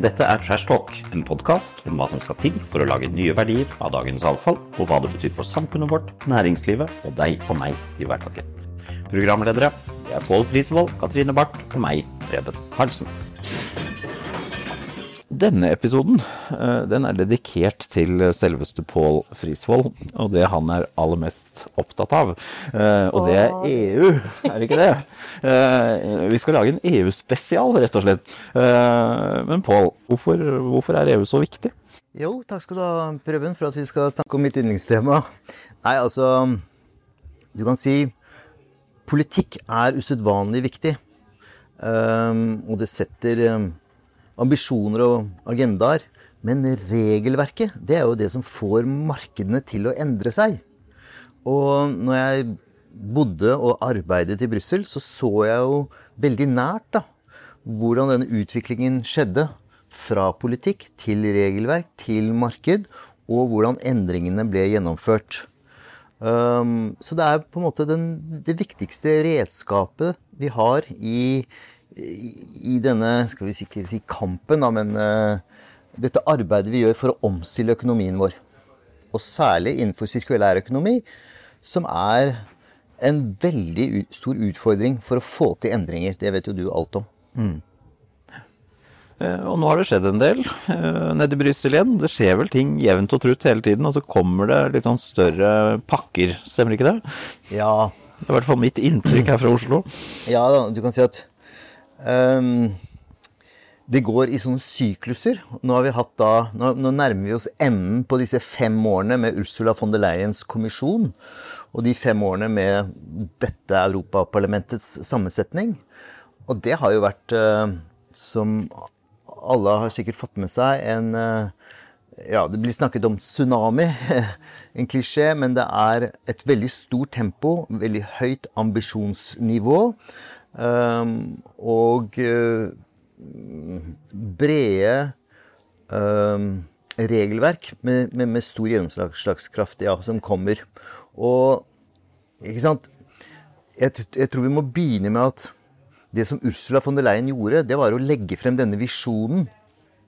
Dette er Trash Talk, en podkast om hva som skal til for å lage nye verdier av dagens avfall, og hva det betyr for samfunnet vårt, næringslivet og deg og meg i hverdagen. Programledere det er Pål Frisvold, Katrine Barth og meg, Preben Karlsen. Denne episoden eh, den er dedikert til selveste Pål Frisvold og det han er aller mest opptatt av. Eh, og det er EU, er det ikke det? Eh, vi skal lage en EU-spesial, rett og slett. Men Pål, hvorfor, hvorfor er EU så viktig? Jo, takk skal du ha, Preben, for at vi skal snakke om mitt yndlingstema. Nei, altså Du kan si politikk er usedvanlig viktig. Og det setter ambisjoner og agendaer. Men regelverket, det er jo det som får markedene til å endre seg. Og når jeg bodde og arbeidet i Brussel, så så jeg jo veldig nært da, hvordan denne utviklingen skjedde. Fra politikk til regelverk til marked, og hvordan endringene ble gjennomført. Um, så det er på en måte den, det viktigste redskapet vi har i i denne skal vi ikke si kampen, da, men uh, dette arbeidet vi gjør for å omstille økonomien vår. Og særlig innenfor sirkulær økonomi, som er en veldig ut, stor utfordring for å få til endringer. Det vet jo du alt om. Mm. Eh, og nå har det skjedd en del uh, nede i Brussel igjen. Det skjer vel ting jevnt og trutt hele tiden, og så kommer det litt sånn større pakker, stemmer ikke det? Ja. Det er i hvert fall mitt inntrykk her fra Oslo. Ja, du kan si at det går i sånne sykluser. Nå, har vi hatt da, nå, nå, nærmer vi oss enden på disse fem årene med Ursula von der Leyens kommisjon. Og de fem årene med dette Europaparlamentets sammensetning. Og det har jo vært, uh, som alle har sikkert fått med seg, en uh, ja, Det blir snakket om tsunami, en klisjé, men det er et veldig stort tempo, veldig høyt ambisjonsnivå. Um, og uh, brede um, regelverk med, med, med, stor gjennomslagskraft ja, som kommer. Og ikke sant jeg, jeg, tror vi må begynne med at det som Ursula von der Leyen gjorde, det var å legge frem denne visjonen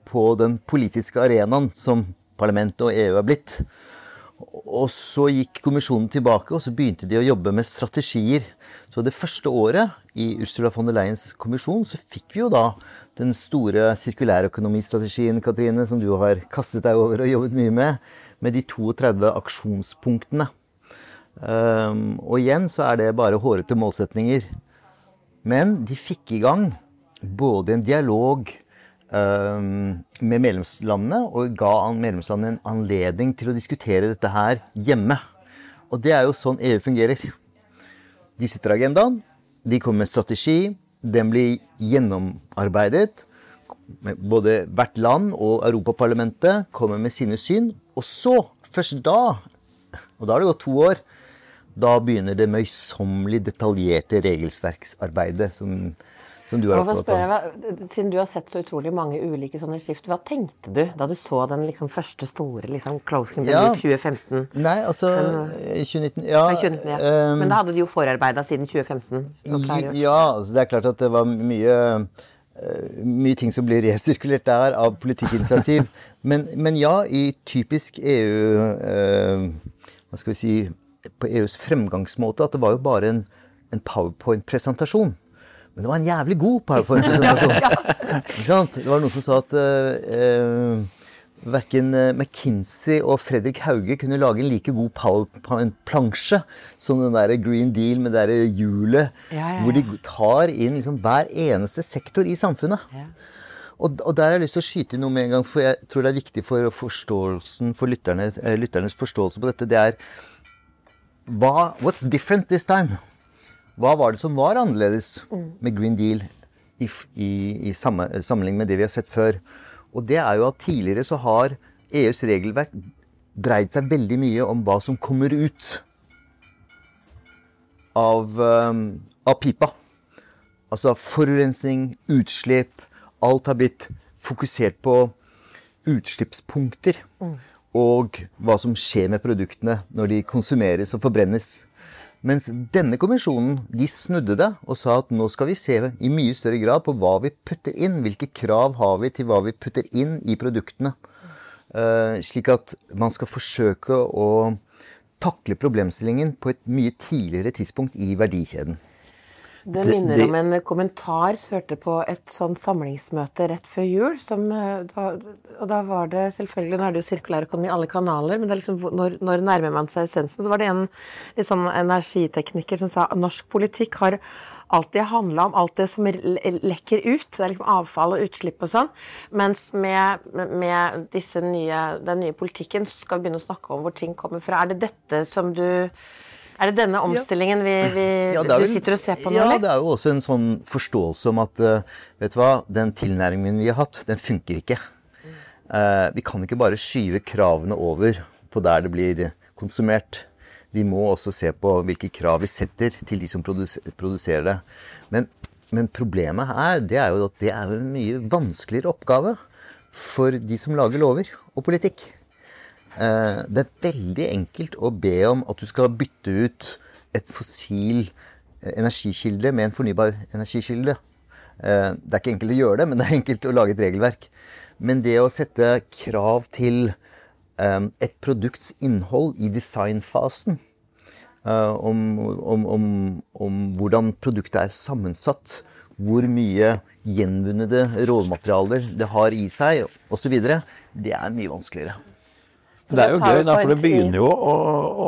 på den politiske arenaen som parlamentet og EU er blitt. Og så gikk kommisjonen tilbake, og så begynte de å jobbe med strategier så det første året i Ursula von der Leyens kommisjon så fikk vi jo da den store sirkulærøkonomistrategien, Katrine, som du har kastet deg over og jobbet mye med, med de 32 aksjonspunktene. Um, og igjen så er det bare hårete målsetninger. Men de fikk i gang både en dialog um, med medlemslandene og ga medlemslandene en anledning til å diskutere dette her hjemme. Og det er jo sånn EU fungerer. De setter agendaen, de kommer med strategi, den blir gjennomarbeidet. Både hvert land og Europaparlamentet kommer med sine syn. Og så, først da, og da har det gått to år, da begynner det møysommelig detaljerte regelsverksarbeidet som som du er opptatt av. Siden du har sett så utrolig mange ulike sånne skift, hva tenkte du da du så den liksom første store liksom, closing ja. 2015? Nei, altså i 2019 Ja. 2019, ja. Um, Men da hadde du jo forarbeida siden 2015? Ja, altså det er klart at det var mye uh, mye ting som blir resirkulert der av politikkinitiativ. men, men, ja, i typisk EU uh, Hva skal vi si På EUs fremgangsmåte at det var jo bare en, en powerpoint-presentasjon. Men det var en jævlig god PowerPoint-presentasjon. det var noen som sa at uh, uh, verken McKinsey og Fredrik Hauge kunne lage en like god PowerPoint-plansje som den der Green Deal med det der hjulet, ja, ja, ja. hvor de tar inn liksom hver eneste sektor i samfunnet. Og, og, der har jeg lyst til å skyte inn noe med en gang, for jeg tror det er viktig for forståelsen for lytterne, lytternes forståelse på dette. Det er hva, What's different this time? Hva var det som var annerledes med Green Deal i, i, i sammenligning med det vi har sett før? Og det er jo at tidligere så har EUs regelverk dreid seg veldig mye om hva som kommer ut av, um, av pipa. Altså forurensning, utslipp. Alt har blitt fokusert på utslippspunkter. Mm. Og hva som skjer med produktene når de konsumeres og forbrennes. Mens denne kommisjonen de snudde det og sa at nå skal vi se i mye større grad på hva vi putter inn. Hvilke krav har vi til hva vi putter inn i produktene. Uh, slik at man skal forsøke å takle problemstillingen på et mye tidligere tidspunkt i verdikjeden. Det minner det, om en kommentar som hørte på et sånn samlingsmøte rett før jul. Som, eh, og da var det selvfølgelig Nå er det jo sirkulær økonomi i alle kanaler, men liksom, når, når, nærmer man seg essensen? Så var det en litt sånn energitekniker som sa at norsk politikk har alltid handla om alt det som lekker ut. Det er liksom avfall og utslipp og sånn. Mens med, med nye, den nye politikken så skal vi begynne å snakke om hvor ting kommer fra. Er det dette som du er det denne omstillingen vi, vi ja, vel, du sitter og ser på nå? Ja, det er jo også en sånn forståelse om at eh, vet du hva, den tilnærmingen vi har hatt, den funker ikke. Uh, vi kan ikke bare skyve kravene over på der det blir konsumert. Vi må også se på hvilke krav vi setter til de som produserer det. Men, men problemet her det er jo at det er en mye vanskeligere oppgave for de som lager lover og politikk. Eh, det er veldig enkelt å be om at du skal bytte ut et fossil eh, energikilde med en fornybar energikilde. Eh, det er ikke enkelt å gjøre det, men det er enkelt å lage et regelverk. Men det å sette krav til et produkts innhold i designfasen, om, om, om, om hvordan produktet er sammensatt, hvor mye gjenvunnede råmaterialer det har i seg osv., det er mye vanskeligere. Det er jo gøy, da, for det begynner jo å, å,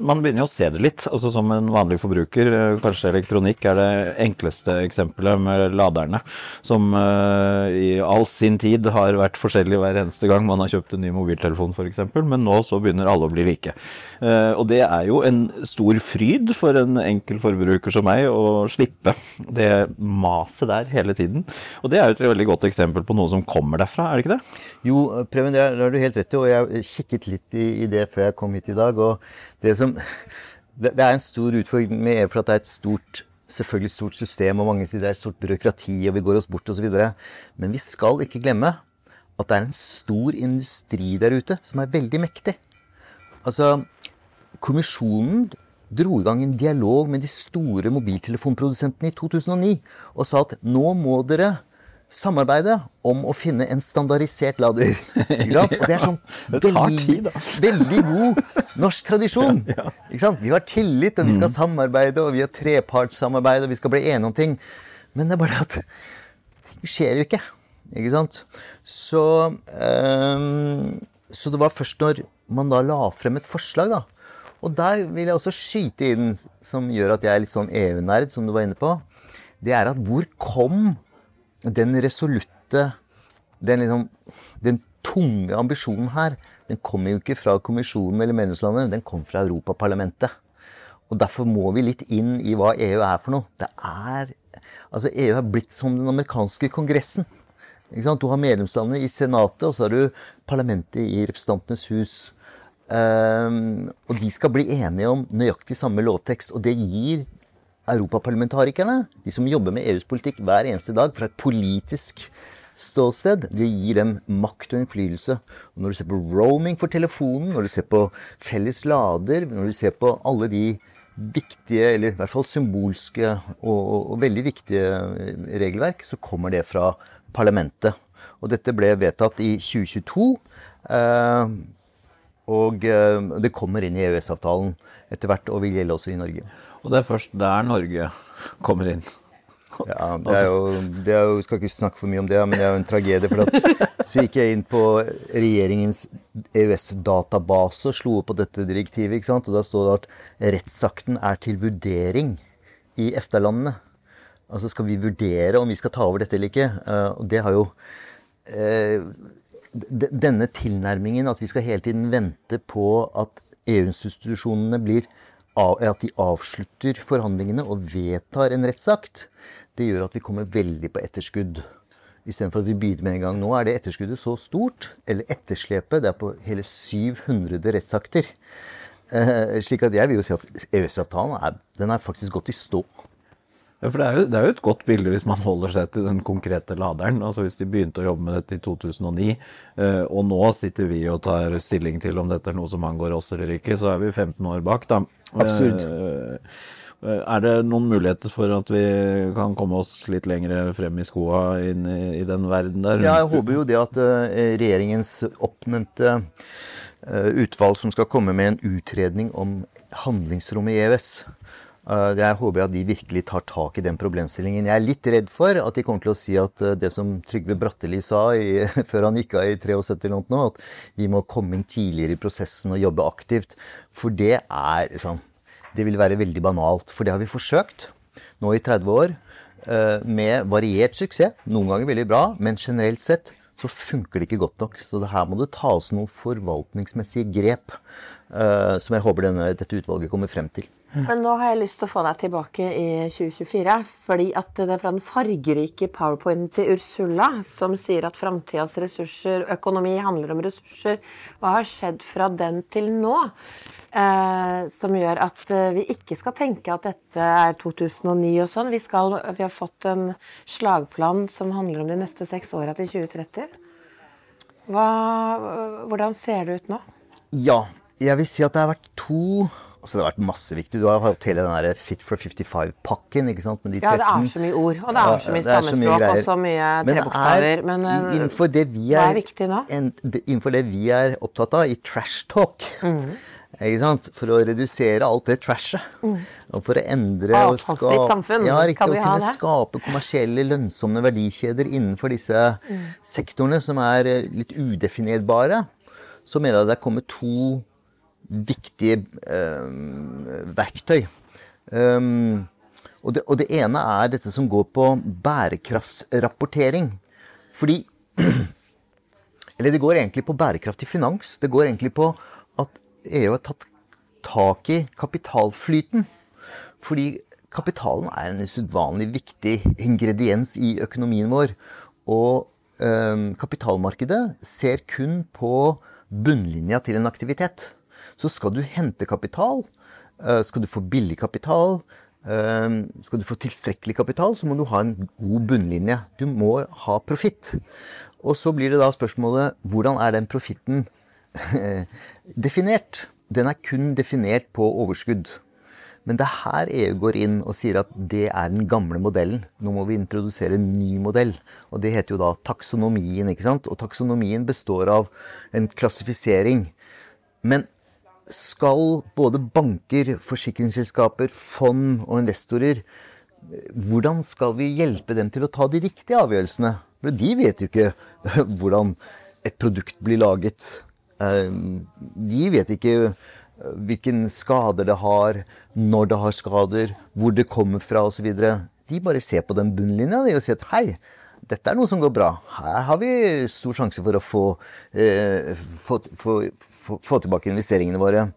Man begynner jo å se det litt. altså Som en vanlig forbruker. Eh, kanskje elektronikk er det enkleste eksempelet med laderne. Som uh, i all sin tid har vært forskjellig hver eneste gang man har kjøpt en ny mobiltelefon f.eks. Men nå så begynner alle å bli like. Uh, og det er jo en stor fryd for en enkel forbruker som meg å slippe det maset der hele tiden. Og det er jo et veldig godt eksempel på noe som kommer derfra, er det ikke det? Jo, Preben, det har du helt rett i. og jeg kikket litt i, i, det før jeg kom hit i dag. og Det, som, det, det er en stor utfordring med EU, for at det er et stort selvfølgelig stort system, og mange sier det er et stort byråkrati, og vi går oss bort osv. Men vi skal ikke glemme at det er en stor industri der ute som er veldig mektig. Altså, Kommisjonen dro i gang en dialog med de store mobiltelefonprodusentene i 2009 og sa at nå må dere samarbeide om å finne en standardisert lader. Og det er sånn veldig, veldig god norsk tradisjon. Vi har tillit, og vi skal mm. samarbeide, og vi har trepartssamarbeid, og vi skal bli enige om ting. Men det er bare at det skjer jo ikke. Ikke sant? Så, um, så det var først når man da la frem et forslag, da. Og der vil jeg også skyte inn, som gjør at jeg er litt sånn EU-nerd, som du var inne på. Det er at hvor kom den resolutte den, liksom, den tunge ambisjonen her, den kommer jo ikke fra kommisjonen eller medlemslandet, den kom fra Europaparlamentet. Og Derfor må vi litt inn i hva EU er for noe. Det er, altså EU har blitt som den amerikanske kongressen. Du har medlemslandet i Senatet, og så har du parlamentet i Representantenes hus. Um, og de skal bli enige om nøyaktig samme lovtekst. Og det gir europaparlamentarikerne, de som jobber med EUs politikk hver eneste dag fra et politisk ståsted, det gir dem makt og innflytelse. Og når du ser på roaming for telefonen, når du ser på felles lader, når du ser på alle de viktige, eller i hvert fall symbolske og, og, og veldig viktige regelverk, så kommer det fra parlamentet. Og dette ble vedtatt i 2022. Eh, og eh, det kommer inn i EØS-avtalen etter hvert og vil gjelde også i Norge. Og det er først der Norge kommer inn. Ja, det er jo, det er jo Skal ikke snakke for mye om det, men det er jo en tragedie. for at Så gikk jeg inn på regjeringens EØS-database og slo opp på dette direktivet. ikke sant? Og da står det at rettsakten er til vurdering i EFTA-landene. Altså skal vi vurdere om vi skal ta over dette eller ikke. Eh, og det har jo eh, Denne tilnærmingen, at vi skal hele tiden vente på at EU-institusjonene blir at de avslutter forhandlingene og vedtar en rettsakt, det gjør at vi kommer veldig på etterskudd. Istedenfor at vi begynner med en gang. Nå er det etterskuddet så stort, eller etterslepet, det er på hele 700 rettsakter. Eh, slik at jeg vil jo si at EØS-avtalen er, er faktisk gått i stå. Ja, for det er, jo, det er, jo, et godt bilde hvis man holder seg til den konkrete laderen. Altså Hvis de begynte å jobbe med dette i 2009, eh, og nå sitter vi og tar stilling til om dette er noe som angår oss eller ikke, så er vi 15 år bak, da. Absurd. Eh, er det noen muligheter for at vi kan komme oss litt lenger frem i skoa inn i, i den verden der? Ja, jeg håper jo det at regjeringens oppnevnte utvalg som skal komme med en utredning om handlingsrommet i EØS, Eh, jeg håper at de virkelig tar tak i den problemstillingen. Jeg er litt redd for at de kommer til å si at eh, det som Trygve Bratteli sa i, før han gikk av i 73 eller noe, at vi må komme inn tidligere i prosessen og jobbe aktivt. For det er liksom Det vil være veldig banalt. For det har vi forsøkt nå i 30 år eh, med variert suksess. Noen ganger veldig bra, men generelt sett så funker det ikke godt nok. Så her må det tas noen forvaltningsmessige grep som jeg håper denne, dette utvalget kommer frem til. Men nå har jeg lyst til å få deg tilbake i 2024. Fordi at det er fra den fargerike powerpointen til Ursula, som sier at framtidas ressurser, økonomi handler om ressurser. Hva har skjedd fra den til nå? Eh, som gjør at eh, vi ikke skal tenke at dette er 2009 og sånn. Vi, skal, vi har fått en slagplan som handler om de neste seks åra til 2030. Hva, hvordan ser det ut nå? Ja, jeg vil si at det har vært to Altså, det har vært masse viktig. Du har hatt hele den der Fit for 55-pakken. ikke sant? Ja, det er så mye ord. Og det er så mye stammespråk og så mye trebokstaver. Men, Men uh, innenfor det vi er, hva er viktig da? En, innenfor det vi er opptatt av i trash talk mm. ikke sant? For å redusere alt det trashet. Mm. Og for å endre og skape, samfunn. Ja, riktig, å kunne skape kommersielle, lønnsomme verdikjeder innenfor disse mm. sektorene som er eh, litt udefinerbare, så mener jeg det er kommet to viktige eh, verktøy. Um, og, det, og, det, ene er dette som går på bærekraftsrapportering. Fordi Eller det går egentlig på bærekraftig finans. Det går egentlig på at EU har tatt tak i kapitalflyten. Fordi kapitalen er en usedvanlig viktig ingrediens i økonomien vår. Og eh, kapitalmarkedet ser kun på bunnlinja til en aktivitet. Så skal du hente kapital, eh, skal du få billig kapital, eh, skal du få tilstrekkelig kapital, så må du ha en god bunnlinje. Du må ha profitt. Og så blir det da spørsmålet hvordan er den profitten definert? Den er kun definert på overskudd. Men det er her EU går inn og sier at det er den gamle modellen. Nå må vi introdusere en ny modell. Og det heter jo da taksonomien. ikke sant? Og taksonomien består av en klassifisering. Men skal både banker, forsikringsselskaper, fond og investorer Hvordan skal vi hjelpe dem til å ta de riktige avgjørelsene? For de vet jo ikke hvordan et produkt blir laget. Eh, de vet ikke eh, hvilken skader det har, når det har skader, hvor det kommer fra osv. De bare ser på den bunnlinja og sier at hei, dette er noe som går bra. Her har vi stor sjanse for å få, eh, få, få, få tilbake investeringene våre.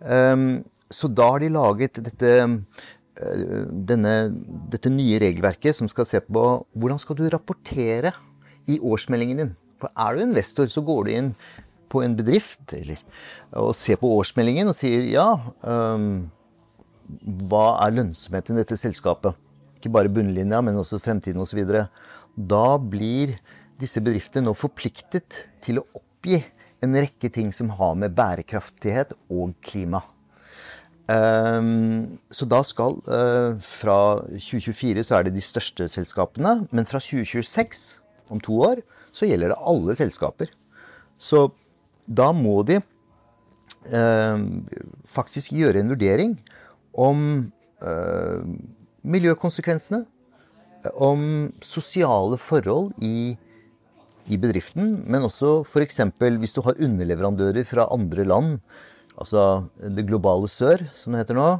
Um, så da har de laget dette, uh, denne, dette nye regelverket som skal se på hvordan skal du rapportere i årsmeldingen din. For er du investor, så går du inn på en bedrift eller, og ser på årsmeldingen og sier ja, um, hva er lønnsomheten i dette selskapet? Ikke bare bunnlinja, men også fremtiden osv da blir disse bedriftene nå forpliktet til å oppgi en rekke ting som har med bærekraftighet og klima. Um, så da skal uh, Fra 2024 så er det de største selskapene, men fra 2026, om to år, så gjelder det alle selskaper. Så da må de uh, faktisk gjøre en vurdering om uh, miljøkonsekvensene, om sosiale forhold i, i bedriften, men også f.eks. hvis du har underleverandører fra andre land, altså det globale sør, som det heter nå.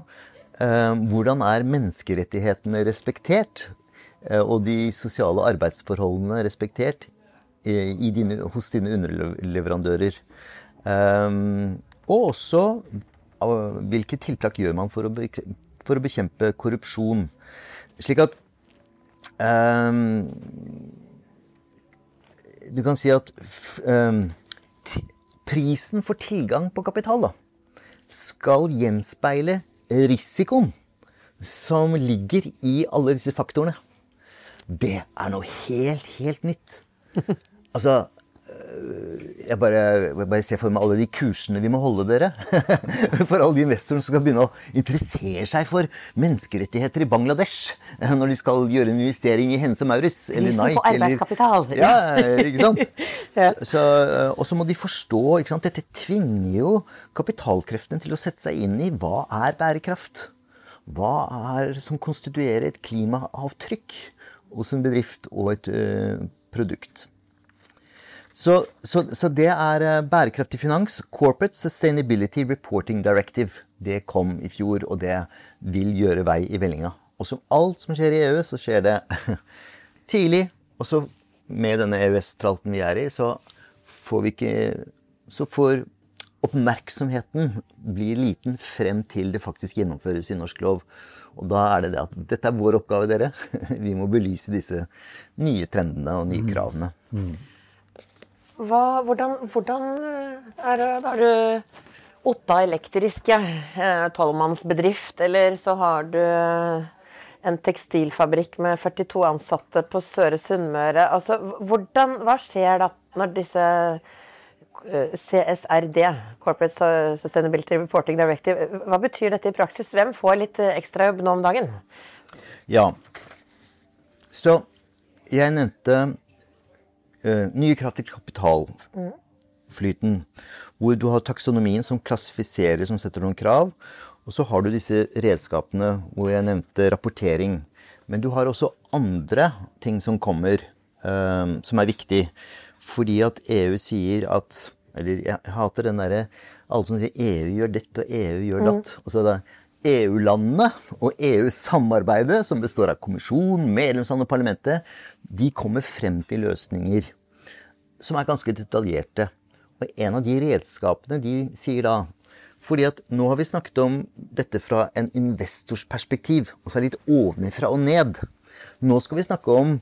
Eh, hvordan er menneskerettighetene respektert? Eh, og de sosiale arbeidsforholdene respektert i dine, hos dine underleverandører? Eh, og også hvilke tiltak gjør man for å, bekjempe korrupsjon? Slik at du kan si at um, prisen for tilgang på kapital da, skal gjenspeile risikoen som ligger i alle disse faktorene, det er noe helt, helt nytt. Altså jeg bare, jeg bare, ser for meg alle de kursene vi må holde dere. For alle de investorene som skal begynne å interessere seg for menneskerettigheter i Bangladesh når de skal gjøre en investering i Hense Maurits eller Nike. på arbeidskapital. Eller, ja, ikke sant? ja. Så, og så må de forstå ikke sant? Dette tvinger jo kapitalkreftene til å sette seg inn i hva er bærekraft. Hva er som konstituerer et klimaavtrykk hos en bedrift og et ø, produkt. Så, så, så, det er eh, bærekraftig finans. Corporate Sustainability Reporting Directive. Det kom i fjor, og det vil gjøre vei i vellinga. Og som alt som skjer i EU, så skjer det tidlig. Og så med denne EØS-tralten vi er i, så får vi ikke Så får oppmerksomheten bli liten frem til det faktisk gjennomføres i norsk lov. Og da er det det at dette er vår oppgave, dere. Vi må belyse disse nye trendene og nye mm. kravene. Mm. Hva, hvordan, hvordan, eh, er det Da er du Otta elektriske. Eh, tolvmannsbedrift. Eller så har du en tekstilfabrikk med 42 ansatte på Søre Sunnmøre. Altså, hvordan, hva skjer da når disse eh, CSRD, Corporate Sustainability Reporting Directive, hva betyr dette i praksis? Hvem får litt ekstrajobb nå om dagen? Ja, så jeg nevnte nye krav til kapitalflyten. Hvor du har taksonomien som klassifiserer, som setter noen krav. Og så har du disse redskapene hvor jeg nevnte rapportering. Men du har også andre ting som kommer, um, som er viktig. Fordi at EU sier at Eller jeg hater den derre Alle som sier EU gjør dette og EU gjør mm. datt. Mm. Og så er det EU-landene og EU-samarbeidet, som består av kommisjon, medlemsland og parlamentet, de kommer frem til løsninger som er ganske detaljerte. Og en av de redskapene de sier da fordi at nå har vi snakket om dette fra en investors perspektiv, altså litt ovenfra og ned. Nå skal vi snakke om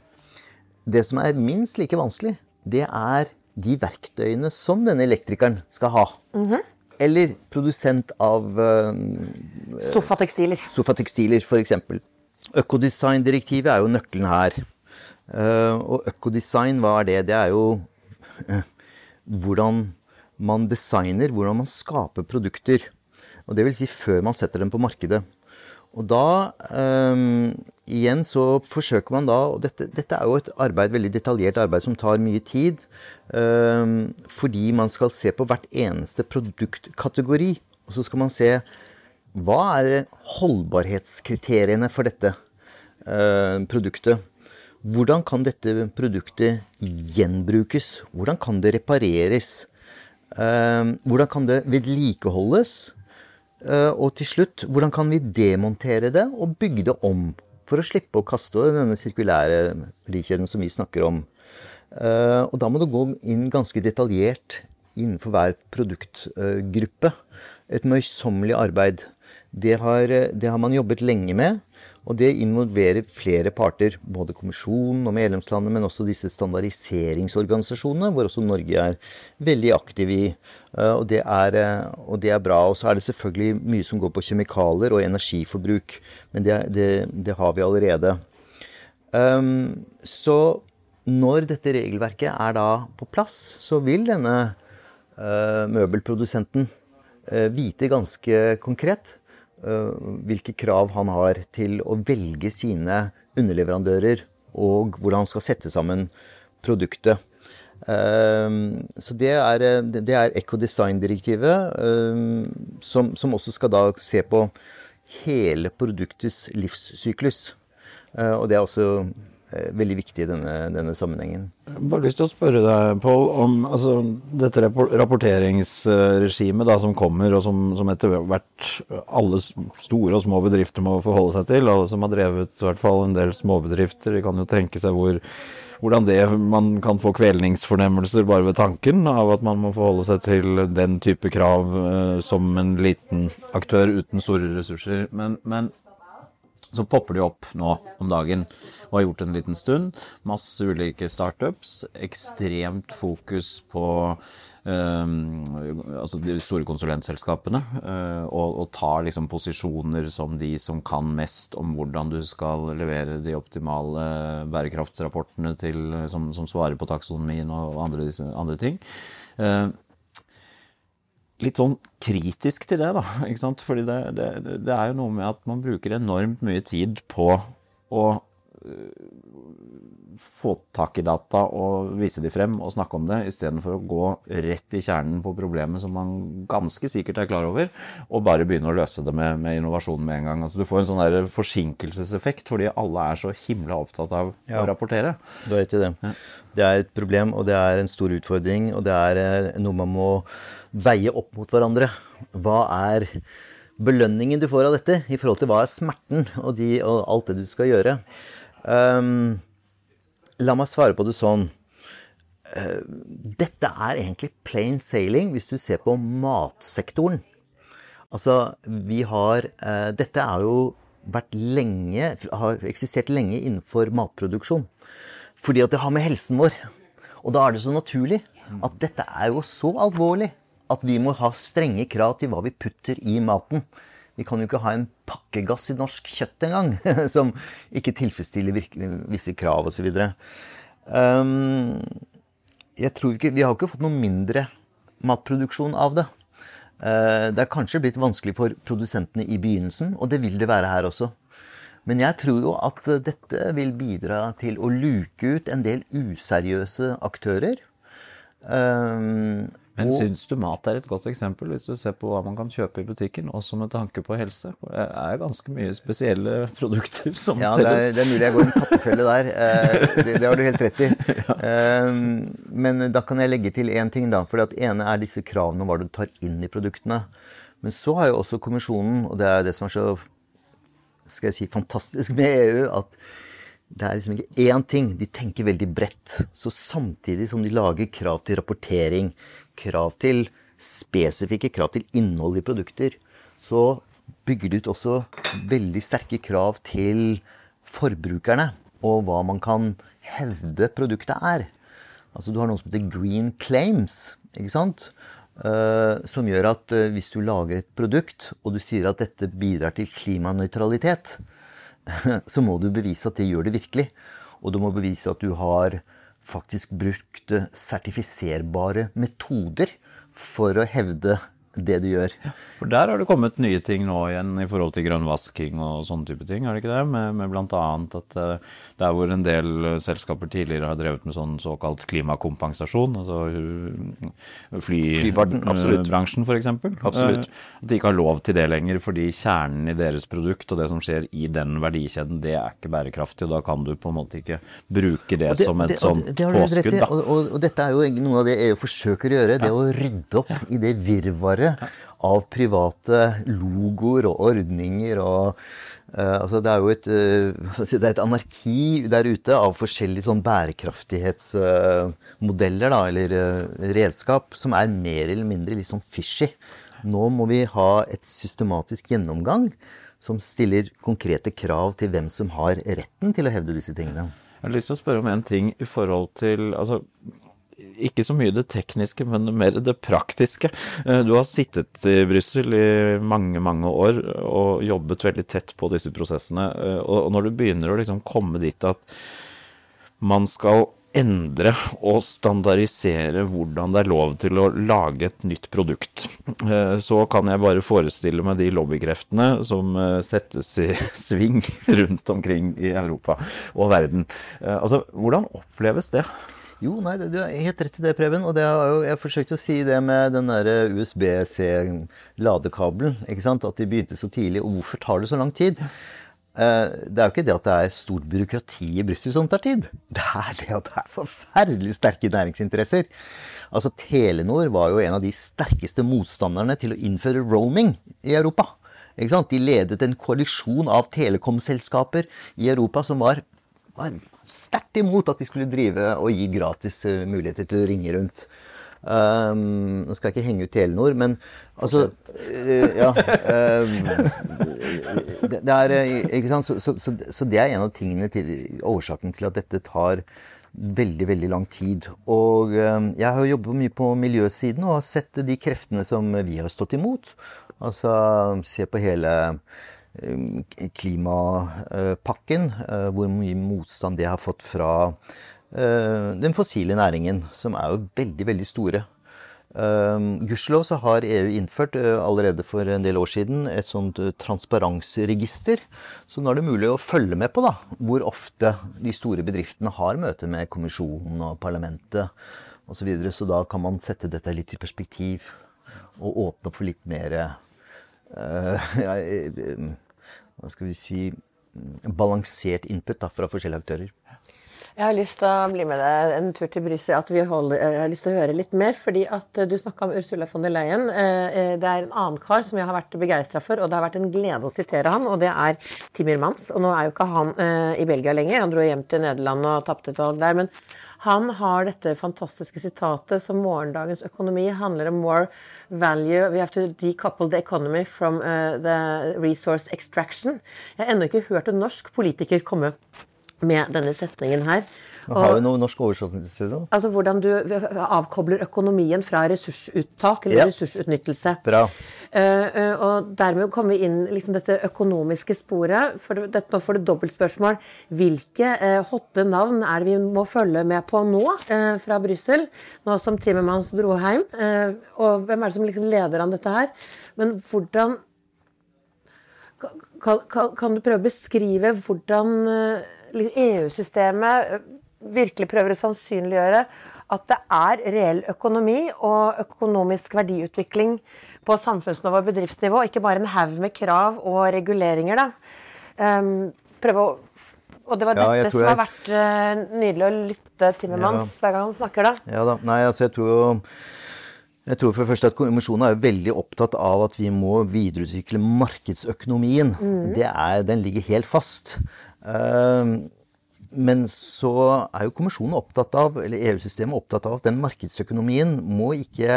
det som er minst like vanskelig. Det er de verktøyene som denne elektrikeren skal ha. Mm -hmm. Eller produsent av uh, Sofatekstiler. Sofatekstiler, f.eks. Økodesigndirektivet er jo nøkkelen her. Uh, og økodesign, hva er det? Det er jo hvordan man designer, hvordan man skaper produkter. Og det vil si før man setter dem på markedet. Og da um, igjen så forsøker man da Og dette, dette, er jo et arbeid, veldig detaljert arbeid som tar mye tid. Um, fordi man skal se på hvert eneste produktkategori. Og så skal man se hva er holdbarhetskriteriene for dette uh, produktet. Hvordan kan dette produktet gjenbrukes? Hvordan kan det repareres? Ehm, hvordan kan det vedlikeholdes? Eh, og til slutt, hvordan kan vi demontere det og bygge det om? For å slippe å kaste denne sirkulære verdikjeden som vi snakker om. Eh, og da må du gå inn ganske detaljert innenfor hver produktgruppe. Et møysommelig arbeid. Det har, det har man jobbet lenge med. Og det involverer flere parter, både kommisjonen og medlemslandene, men også disse standardiseringsorganisasjonene, hvor også Norge er veldig aktiv i. Eh, og det, er, eh, og det er, bra. Og så er det selvfølgelig mye som går på kjemikalier og energiforbruk, men det, det, det har vi allerede. Um, så når dette regelverket er da på plass, så vil denne uh, møbelprodusenten uh, vite ganske konkret hvilke krav han har til å velge sine underleverandører, og hvordan han skal sette sammen produktet. Eh, så det er, det er Ecodesign-direktivet, eh, som, som, også skal da se på hele produktets livssyklus. Og det er også Eh, veldig viktig i denne, denne, sammenhengen. Jeg har bare lyst til å spørre deg, Pål, om altså, dette rapporteringsregimet som kommer, og som, som, etter hvert alle store og små bedrifter må forholde seg til. Alle som har drevet i hvert fall en del småbedrifter, de kan jo tenke seg hvor, hvordan det, man kan få kvelningsfornemmelser bare ved tanken av at man må forholde seg til den type krav eh, som en liten aktør uten store ressurser. Men, men så popper de opp nå om dagen og har gjort en liten stund. Masse ulike startups. Ekstremt fokus på um, altså de store konsulentselskapene. Uh, og, og, tar liksom posisjoner som de som kan mest om hvordan du skal levere de optimale bærekraftsrapportene til, som, som svarer på taksonomien og andre, disse, andre ting. Uh, litt sånn kritisk til det, da. ikke sant? Fordi det, det, det, er jo noe med at man bruker enormt mye tid på å øh, få tak i data og vise de frem og snakke om det, istedenfor å gå rett i kjernen på problemet som man ganske sikkert er klar over, og bare begynne å løse det med, med innovasjon med en gang. Altså, du får en sånn der forsinkelseseffekt fordi alle er så himla opptatt av ja. å rapportere. Du har rett i det. Ja. Det er et problem, og det er en stor utfordring, og det er eh, noe man må veie opp mot hverandre. Hva er belønningen du får av dette, i forhold til hva er smerten og, de, og alt det du skal gjøre? Um, la meg svare på det sånn. Uh, dette er egentlig plain sailing hvis du ser på matsektoren. Altså, vi har uh, Dette er jo vært lenge Har eksistert lenge innenfor matproduksjon. Fordi at det har med helsen vår. Og da er det så naturlig at dette er jo så alvorlig at vi må ha strenge krav til hva vi putter i maten. Vi kan jo ikke ha en pakkegass i norsk kjøtt engang som ikke tilfredsstiller visse krav osv. Um, jeg tror ikke, Vi har ikke fått noe mindre matproduksjon av det. Uh, det er kanskje blitt vanskelig for produsentene i begynnelsen, og det vil det være her også. Men jeg tror jo at dette vil bidra til å luke ut en del useriøse aktører. Men og, syns du mat er et godt eksempel, hvis du ser på hva man kan kjøpe i butikken, også med tanke på helse? Det er ganske mye spesielle produkter som ja, selges. Det, det, er mulig jeg går i en kattefelle der. Eh, det, det, har du helt rett i. Ja. Eh, men da kan jeg legge til én ting, da. For det ene er disse kravene om hva du tar inn i produktene. Men så har jo også kommisjonen, og det er det som er så skal jeg si, fantastisk med EU, at det er liksom ikke én ting. De tenker veldig bredt. Så samtidig som de lager krav til rapportering, krav til spesifikke krav til innhold i produkter, så bygger de ut også veldig sterke krav til forbrukerne og hva man kan hevde produktet er. Altså Du har noe som heter green claims, ikke sant? Uh, som gjør at uh, hvis du lager et produkt, og du sier at dette bidrar til klimanøytralitet, så må du bevise at det gjør det virkelig. Og du må bevise at du har faktisk brukt sertifiserbare metoder for å hevde det du gjør. For Der har det kommet nye ting nå igjen i forhold til grønnvasking og sånne type ting, har det ikke det? Med, med bl.a. at uh, der hvor en del selskaper tidligere har drevet med sånn såkalt klimakompensasjon, altså uh, flybransjen f.eks. Absolutt. At de ikke har lov til det lenger fordi kjernen i deres produkt og det som skjer i den verdikjeden, det er ikke bærekraftig. og Da kan du på en måte ikke bruke det, det som et sånt påskudd. Og, og, og, dette er jo noe av det EU forsøker å gjøre, det ja. å rydde opp ja. i det virvaret bare av private logoer og ordninger og uh, altså det er jo et, uh, det er et anarki der ute av forskjellige sånn bærekraftighetsmodeller, uh, eller redskap, som er mer eller mindre litt sånn fishy. Nå må vi ha et systematisk gjennomgang som stiller konkrete krav til hvem som har retten til å hevde disse tingene. Jeg har lyst til å spørre om en ting i forhold til altså, ikke så mye det tekniske, men mer det praktiske. Eh, du har sittet i Brussel i mange, mange år og jobbet veldig tett på disse prosessene. Eh, og når du begynner å liksom komme dit at man skal endre og standardisere hvordan det er lov til å lage et nytt produkt. Eh, så kan jeg bare forestille meg de lobbykreftene som settes i sving rundt omkring i Europa og verden. Altså, hvordan oppleves det? Jo, nei, du er helt rett i det, Preben. Og det har jo, jeg forsøkte å si det med den der USB-C-ladekabelen. ikke sant? At de begynte så tidlig. Og hvorfor tar det så lang tid? Eh, det er jo ikke det at det er stort byråkrati i Brussel som tar tid. Det er det at det er forferdelig sterke næringsinteresser. Altså Telenor var jo en av de sterkeste motstanderne til å innføre roaming i Europa. De ledet en koalisjon av telekomselskaper i Europa som var, var sterkt imot at vi skulle drive og gi gratis eh, muligheter til å ringe rundt. Um, nå skal jeg ikke henge ut Telenor, men altså uh, Ja. Um, det, det, er Ikke sant? Så, så, så, så, det er en av tingene til årsaken til at dette tar veldig, veldig lang tid. Og um, jeg har jobbet mye på miljøsiden og har sett de kreftene som vi har stått imot. Altså se på hele klimapakken, hvor mye motstand det har fått fra Eh, den fossile næringen, som er jo veldig, veldig store. Uh, Gudskjelov så har EU innført uh, allerede for en del år siden et sånt transparensregister. Så nå er det mulig å følge med på da, hvor ofte de store bedriftene har møte med kommisjonen og parlamentet osv. Så, videre. så da kan man sette dette litt i perspektiv og åpne opp for litt mer ja, Hva skal vi si balansert input da, fra forskjellige aktører. Jeg har lyst til å bli med deg en tur til Brussel. At jeg har lyst til å høre litt mer. fordi at du snakka om Ursula von der Leyen. Eh, eh, det er en annen kar som jeg har vært begeistra for, og det har vært en glede å sitere han, og det er Timmermans. Og nå er jo ikke han eh, i Belgia lenger. Han dro hjem til Nederland og tapte et valg der. Men han har dette fantastiske sitatet som morgendagens økonomi handler om more value. We have to decouple the economy from the resource extraction. Jeg har ennå ikke hørt en norsk politiker komme med denne setningen her. Og, har vi noe norsk oversettelse? Altså hvordan du avkobler økonomien fra ressursuttak eller ja. ressursutnyttelse. Bra. Uh, uh, og dermed kommer vi inn liksom dette økonomiske sporet. For det, nå får du dobbeltspørsmål. Hvilke uh, hotte navn er det vi må følge med på nå fra Brussel? Nå som Timmermans dro hjem. og hvem er det som liksom leder an dette her? Men hvordan kan, kan, kan, du prøve å beskrive hvordan EU-systemet eh, virkelig prøver å sannsynliggjøre at det er reell økonomi og økonomisk verdiutvikling på samfunnsnivå og bedriftsnivå, ikke bare en haug med krav og reguleringer. Da. Um, prøve å og det var ja, dette som har vært uh, nydelig å lytte til med ja. hver gang han snakker, da. Ja da. Nei, altså jeg tror jo jeg tror for det første at Kommisjonen er veldig opptatt av at vi må videreutvikle markedsøkonomien. Mm. Er, den ligger helt fast. Ehm, men så er jo kommisjonen opptatt av, eller EU-systemet opptatt av at den markedsøkonomien må ikke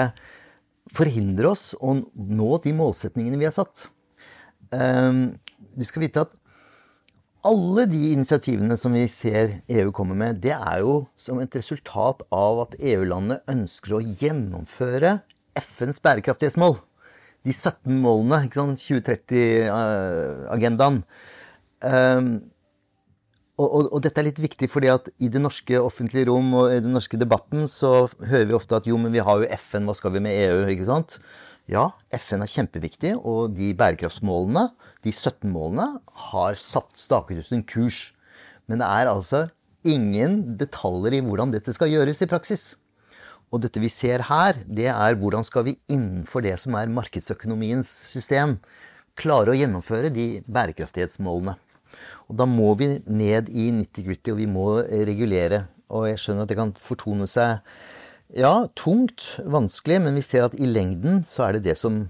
forhindre oss å nå de målsetningene vi har satt. Ehm, du skal vite at alle de initiativene som vi ser EU kommer med, det er jo som et resultat av at EU-landene ønsker å gjennomføre FNs bærekraftighetsmål. De 17 målene, 2030-agendaen. Um, og, og, og, dette er litt viktig, fordi at i det norske offentlige rom og i den norske debatten så hører vi ofte at jo, men vi har jo FN, hva skal vi med EU? ikke sant? Ja, FN er kjempeviktig, og de bærekraftsmålene, de 17 målene, har satt staket ut en kurs. Men det er altså ingen detaljer i hvordan dette skal gjøres i praksis. Og dette vi ser her, det er hvordan skal vi innenfor det som er markedsøkonomiens system, klare å gjennomføre de bærekraftighetsmålene. Og da må vi ned i nitty-gritty, og vi må regulere. Og jeg skjønner at det kan fortone seg ja, tungt, vanskelig, men vi ser at i lengden så er det det som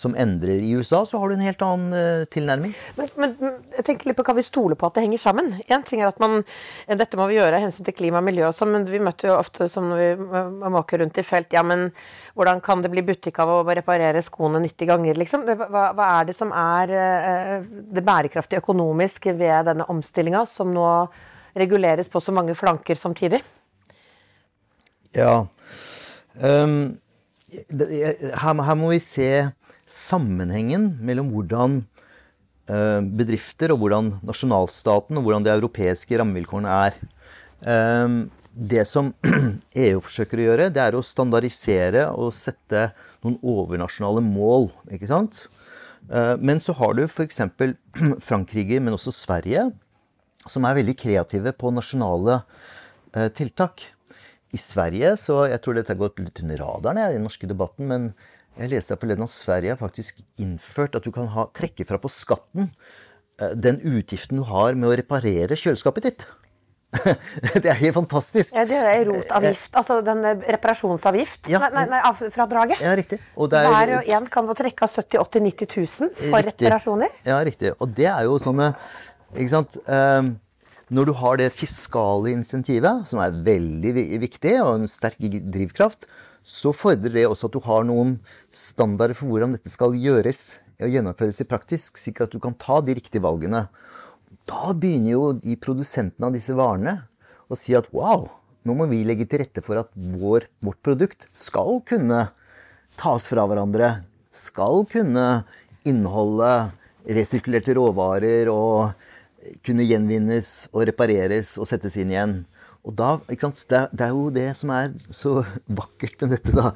som endrer. I USA så har du en helt annen uh, tilnærming. Men, men, jeg tenker litt på Kan vi stole på at det henger sammen? En ting er at man, Dette må vi gjøre av hensyn til klima og miljø også, men vi møter jo ofte som når vi måker rundt i felt Ja, men hvordan kan det bli butikk av å reparere skoene 90 ganger, liksom? Hva, hva er det som er uh, det bærekraftige økonomisk ved denne omstillinga, som nå reguleres på så mange flanker samtidig? Ja. Um, her, her må vi se sammenhengen mellom hvordan eh, bedrifter og hvordan nasjonalstaten og hvordan de europeiske rammevilkårene er. Eh, det som EU forsøker å gjøre, det er å standardisere og sette noen overnasjonale mål. ikke sant? Eh, men så har du f.eks. Frankrike, men også Sverige, som er veldig kreative på nasjonale tiltak. I Sverige så Jeg tror dette har gått litt under radaren i den norske debatten, men jeg leste forleden at Sverige har faktisk innført at du kan ha, trekke fra på skatten eh, den utgiften du har med å reparere kjøleskapet ditt. det er helt fantastisk. Ja, Det er rotavgift, altså den eh, reparasjonsavgift. Ja, nei, nei, fradraget. Ja, riktig. Og er, Hver og en kan få trekke av 70 80 90 000 for riktig. reparasjoner. Ja, riktig. Og det er jo sånne Ikke sant. Når du har det fiskale insentivet, som er veldig viktig, og en sterk drivkraft, så fordrer det også at du har noen standarder for hvordan dette skal gjøres og gjennomføres i praktisk, slik at du kan ta de riktige valgene. Da begynner jo de produsentene av disse varene å si at wow, nå må vi legge til rette for at vår, vårt produkt skal kunne tas fra hverandre. Skal kunne inneholde resirkulerte råvarer og kunne gjenvinnes og repareres og settes inn igjen. Og da, ikke sant, det, det, er jo det som er så vakkert med dette, da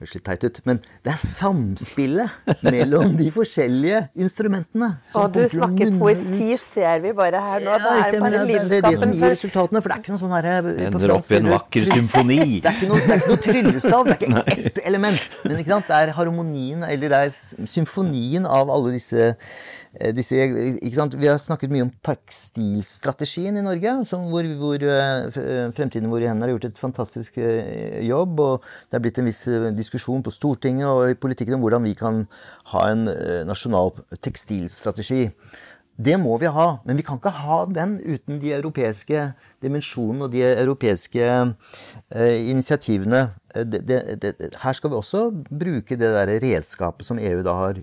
høres litt teit ut, men det er samspillet mellom de forskjellige instrumentene. Og du snakker poesi, ser vi bare her nå. Ja, det, er bare det, det, er det som gir resultatene. For det er ikke noe sånn herre Ender opp i en vakker symfoni. Det er ikke noe, det er ikke noe tryllestav. Det er ikke ett element. Men ikke sant? det er harmonien, eller det er symfonien av alle disse Eh, disse, Vi har snakket mye om tekstilstrategien i Norge, hvor, hvor, eh, Fremtiden vår i hendene har gjort et fantastisk eh, jobb. og Det er blitt en viss diskusjon på Stortinget og i politikken om hvordan vi kan ha en nasjonal tekstilstrategi. Det må vi ha, men vi kan ikke ha den uten de europeiske dimensjonene og de europeiske eh, initiativene. Det, det, det, her skal vi også bruke det der redskapet som EU da har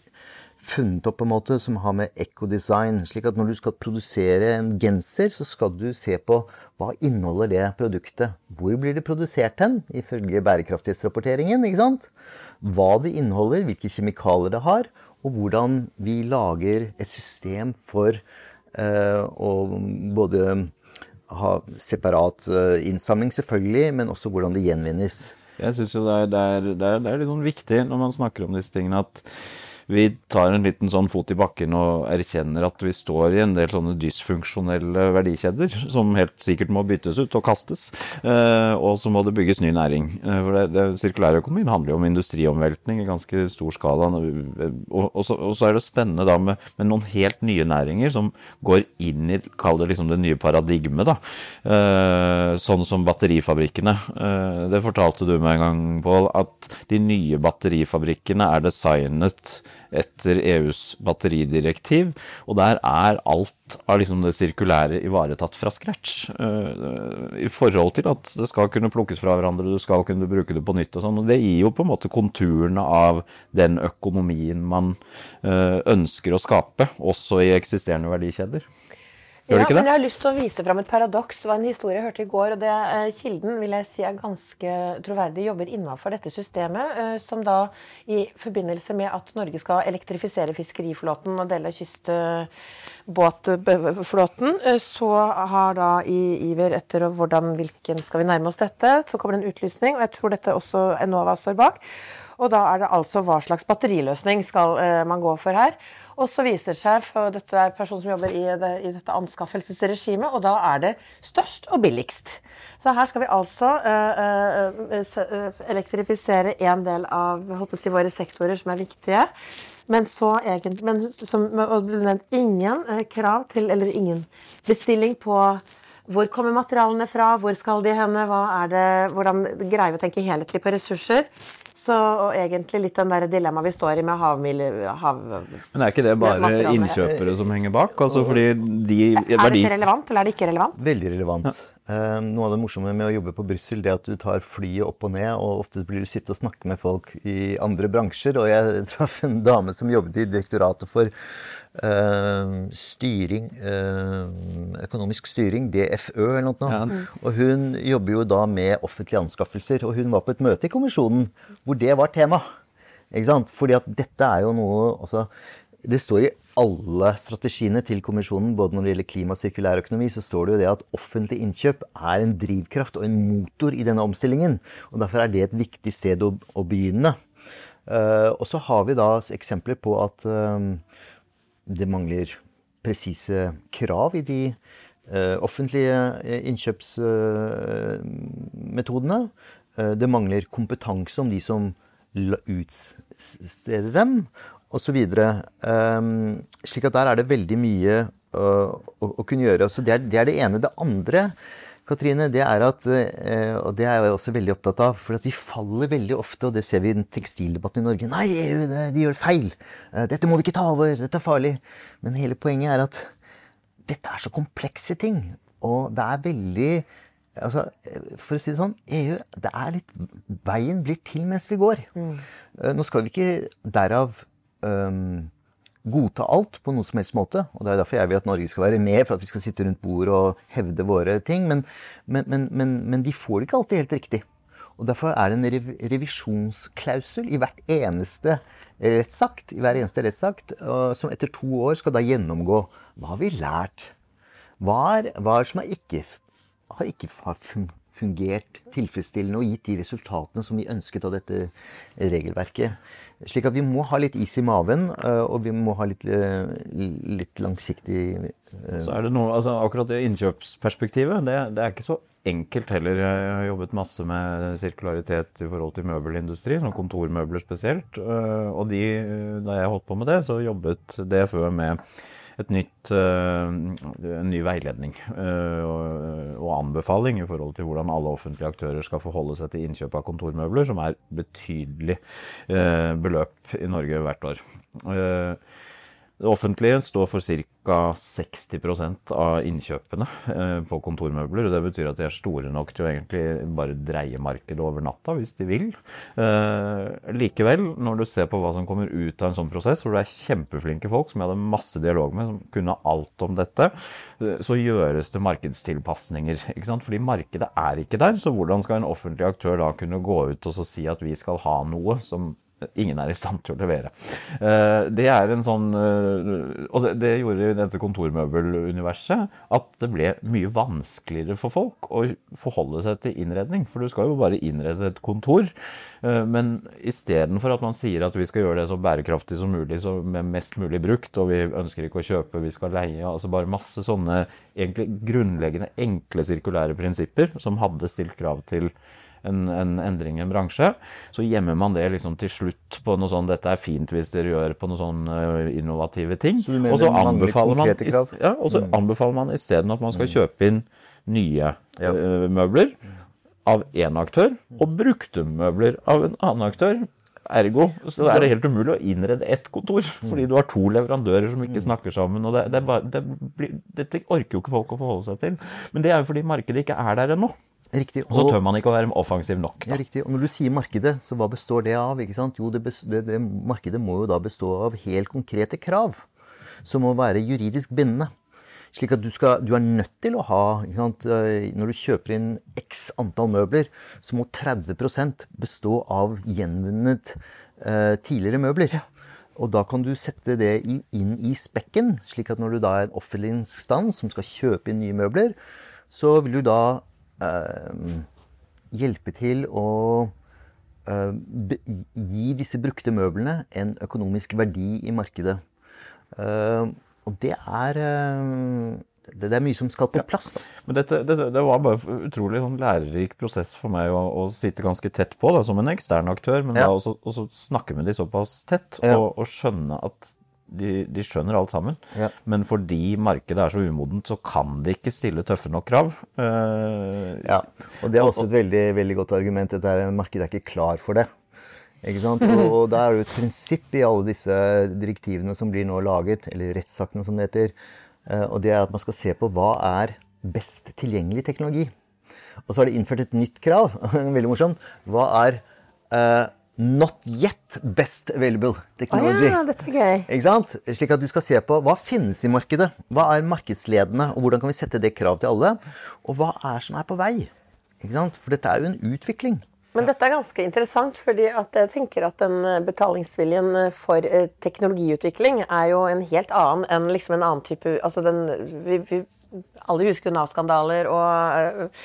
funnet opp på en måte som har med ekodesign. Slik at når du skal produsere en genser, så skal du se på hva inneholder det produktet. Hvor blir det produsert hen, ifølge bærekraftighetsrapporteringen? ikke sant? Hva det inneholder, hvilke kjemikalier det har, og hvordan vi lager et system for uh, å både ha separat uh, innsamling, selvfølgelig, men også hvordan det gjenvinnes. Jeg syns jo det er, det, er, det, er, det er litt sånn viktig når man snakker om disse tingene, at vi tar en liten sånn fot i bakken og erkjenner at vi står i en del sånne dysfunksjonelle verdikjeder som helt sikkert må byttes ut og kastes. Eh, og så må det bygges ny næring. Eh, for det, det, Sirkulærøkonomien handler jo om industriomveltning i ganske stor skala. Og, og, så, og så, er det spennende da med, med, noen helt nye næringer som går inn i kall det liksom det nye paradigmet. da. Eh, sånn som batterifabrikkene. Det fortalte du meg en gang, Pål, at de nye batterifabrikkene er designet etter EUs batteridirektiv. Og der er alt av liksom det sirkulære ivaretatt fra scratch. Uh, I forhold til at det skal kunne plukkes fra hverandre, du skal kunne bruke det på nytt og sånn. Og det gir jo på en måte konturene av den økonomien man uh, ønsker å skape, også i eksisterende verdikjeder. Gjør ja, men jeg har lyst til å vise fram et paradoks. Det var en historie jeg hørte i går. og det eh, Kilden vil jeg si er ganske troverdig, jobber innenfor dette systemet. Eh, som da i forbindelse med at Norge skal elektrifisere fiskeriflåten og dele kystbåtflåten, eh, så har da i iver etter hvordan, hvilken skal vi nærme oss dette, så kommer det en utlysning. Og jeg tror dette også Enova står bak. Og da er det altså hva slags batteriløsning skal man gå for her. Og så viser det seg, for dette er personen som jobber i, det, i dette anskaffelsesregimet, og da er det størst og billigst. Så her skal vi altså uh, uh, elektrifisere en del av si, våre sektorer som er viktige. Men så egentlig men som, og ingen krav til, eller ingen bestilling på hvor kommer materialene fra, hvor skal de henne, det, hvordan greier vi å tenke helhetlig på ressurser. Så og egentlig litt den der dilemmaet vi står i med havmiljø... Hav, Men er ikke det bare innkjøpere som henger bak? Altså fordi de Er dette relevant, eller er det ikke relevant? Veldig relevant. Ja. Uh, noe av det morsomme med å jobbe på Brussel, det er at du tar flyet opp og ned, og ofte blir du sitte og snakke med folk i andre bransjer. Og jeg traff en dame som jobbet i direktoratet for styring, uh, økonomisk styring, DFØ eller noe. Ja. Og hun jobber jo da med offentlige anskaffelser. Og hun var på et møte i kommisjonen hvor det var tema. Ikke sant? Fordi at dette er jo noe altså, Det står i alle strategiene til kommisjonen, både når det gjelder klima og sirkulær økonomi, så står det jo det at offentlig innkjøp er en drivkraft og en motor i denne omstillingen. Og derfor er det et viktig sted å, å begynne. Uh, og så har vi da eksempler på at det mangler presise krav i de uh, offentlige eh, innkjøpsmetodene. Uh, det mangler kompetanse om de som utsteder dem, osv. Slik at der er det veldig mye uh, å, å, kunne gjøre. Så det er, det er det ene. Det andre Katrine, det er at, eh, og det er jeg også veldig opptatt av, for at vi faller veldig ofte, og det ser vi i tekstildebatten i Norge Nei, EU, de gjør feil! Eh, dette må vi ikke ta over! Dette er farlig! Men hele poenget er at dette er så komplekse ting. Og det er veldig altså, For å si det sånn, EU det er litt, Veien blir til mens vi går. Mm. Nå skal vi ikke derav um, godta alt på noen som helst måte. Og det er derfor jeg vil at Norge skal være med, for at vi skal sitte rundt bordet og hevde våre ting. Men, men, men, men de får det ikke alltid helt riktig. Og Derfor er det en revisjonsklausul i hvert eneste rettsakt, i hver eneste rettsakt, som etter to år skal da gjennomgå hva har vi lært. Hva er, hva som er ikke, har ikke fungert tilfredsstillende og gitt de resultatene som vi ønsket av dette regelverket. Slik at vi må ha litt is i maven, eh, og vi må ha litt, eh, litt langsiktig eh, Så er det noe, altså Akkurat det innkjøpsperspektivet, det, det, er ikke så enkelt heller. Jeg har jobbet masse med sirkularitet i forhold til møbelindustrien, og kontormøbler spesielt. Og de, da jeg holdt på med det, så jobbet DFØ med nytt, uh, en ny veiledning uh, og, anbefaling i forhold til hvordan alle offentlige aktører skal forholde seg til innkjøp av kontormøbler, som er betydelig uh, beløp i Norge hvert år. Det offentlige står for ca. 60 av innkjøpene eh, på kontormøbler. og Det betyr at de er store nok til å egentlig bare dreie markedet over natta, hvis de vil. Eh, likevel, når du ser på hva som kommer ut av en sånn prosess, hvor det er kjempeflinke folk som jeg hadde masse dialog med, som kunne alt om dette, eh, så gjøres det markedstilpasninger. ikke sant? Fordi markedet er ikke der. Så hvordan skal en offentlig aktør da kunne gå ut og si at vi skal ha noe som ingen er i stand til å levere. Eh, det er en sånn eh, Og det, gjorde gjorde dette kontormøbeluniverset at det ble mye vanskeligere for folk å forholde seg til innredning. For du skal jo bare innrede et kontor. Eh, men istedenfor at man sier at vi skal gjøre det så bærekraftig som mulig, så med mest mulig brukt, og vi ønsker ikke å kjøpe, vi skal leie altså Bare masse sånne egentlig grunnleggende enkle sirkulære prinsipper som hadde stilt krav til en, en, endring i en bransje, så gjemmer man det liksom til slutt på noe sånn 'Dette er fint hvis dere gjør på noen sånne eh, innovative ting'. Så og så anbefaler man, ja, mm. anbefaler man isteden at man skal mm. kjøpe inn nye ja. uh, møbler av én aktør, og brukte møbler av en annen aktør. Ergo så er det helt umulig å innrede ett kontor, mm. fordi du har to leverandører som ikke snakker sammen. og det, det, bare, det blir, Dette orker jo ikke folk å forholde seg til. Men det er jo fordi markedet ikke er der ennå. Riktig. Og så tør man ikke å være offensiv nok. Da. Ja, riktig. Og når du sier markedet, så hva består det av? ikke sant? Jo, det, det, det, markedet må jo da bestå av helt konkrete krav. Som må være juridisk bindende. Slik at du, skal, du er nødt til å ha sant, Når du kjøper inn x antall møbler, så må 30% bestå av gjenvunnet eh, tidligere møbler. Og da kan du sette det inn i spekken, slik at når du da er en offentlig instans som skal kjøpe inn nye møbler, så vil du da uh, hjelpe til å uh, gi disse brukte møblene en økonomisk verdi i markedet. Uh, og det er det, er mye som skal på plass. da. Men dette, dette, Det var bare utrolig sånn lærerik prosess for meg å, å, sitte ganske tett på da, som en ekstern aktør, men ja. da også, også snakke med de såpass tett ja. og, og, skjønne at de, de, skjønner alt sammen. Ja. Men fordi markedet er så umodent, så kan de ikke stille tøffe nok krav. Uh, ja, og det er også et veldig, veldig godt argument. Dette er, markedet er ikke klar for det. Ikke sant? Og, og da er det et prinsipp i alle disse direktivene som blir nå laget, eller rettsaktene som det heter, uh, og det er at man skal se på hva er best tilgjengelig teknologi. Og så har de innført et nytt krav. veldig morsomt. Hva er uh, Not yet best available technology. Oh, ja, dette er gøy. Ikke sant? Slik at du skal se på hva finnes i markedet. Hva er markedsledende, og hvordan kan vi sette det krav til alle? Og hva er som er på vei? Ikke sant? For dette er jo en utvikling. Men dette er ganske interessant, fordi jeg tenker at den eh, betalingsviljen eh, for eh, teknologiutvikling er jo en helt annen enn liksom en annen type altså den, vi, vi, Alle husker Nav-skandaler og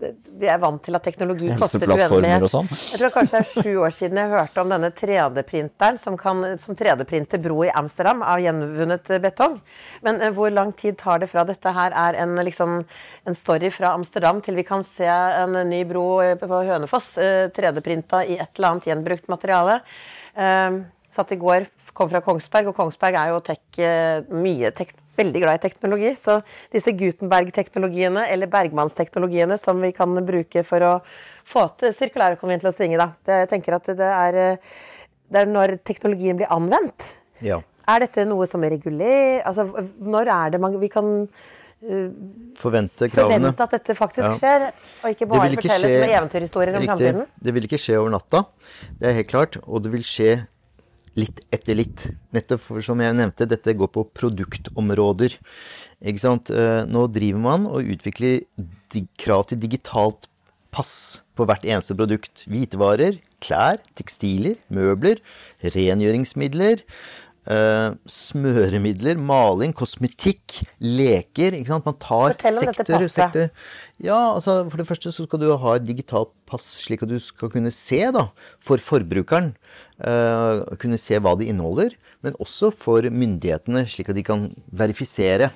vi er vant til at teknologi koster uendelig. Sånn. Jeg tror kanskje det er sju år siden jeg hørte om denne 3D-printeren som, som 3D-printer bro i Amsterdam av gjenvunnet betong. Men eh, hvor lang tid tar det fra dette her er en, liksom, en story fra Amsterdam til vi kan se en ny bro på Hønefoss eh, 3D-printa i et eller annet gjenbrukt materiale? Eh, satt i går, kom fra Kongsberg, og Kongsberg er jo tech, eh, mye tek veldig glad i teknologi. Så disse Gutenberg-teknologiene, eller Bergmannsteknologiene, som vi kan bruke for å få til sirkulærøkonomien til å svinge, da. Det, jeg tenker at det er, det er når teknologien blir anvendt. Ja. Er dette noe som er regulert? Altså, når er det man Vi kan forvente kravene. Forvente at dette faktisk ja. skjer, og ikke bare ikke fortelle skje, som eventyrhistorier om framtiden? Det vil ikke skje over natta, det er helt klart. Og det vil skje litt etter litt. Nettopp for, som jeg nevnte, dette går på produktområder. Ikke sant? Eh, nå driver man og utvikler krav til digitalt pass på hvert eneste produkt. Hvitevarer, klær, tekstiler, møbler, rengjøringsmidler. Uh, smøremidler, maling, kosmetikk, leker. ikke sant? Man tar sektor, sektor. Ja, altså For det første så skal du ha et digitalt pass, slik at du skal kunne se da, for forbrukeren. Uh, kunne se hva det inneholder. Men også for myndighetene, slik at de kan verifisere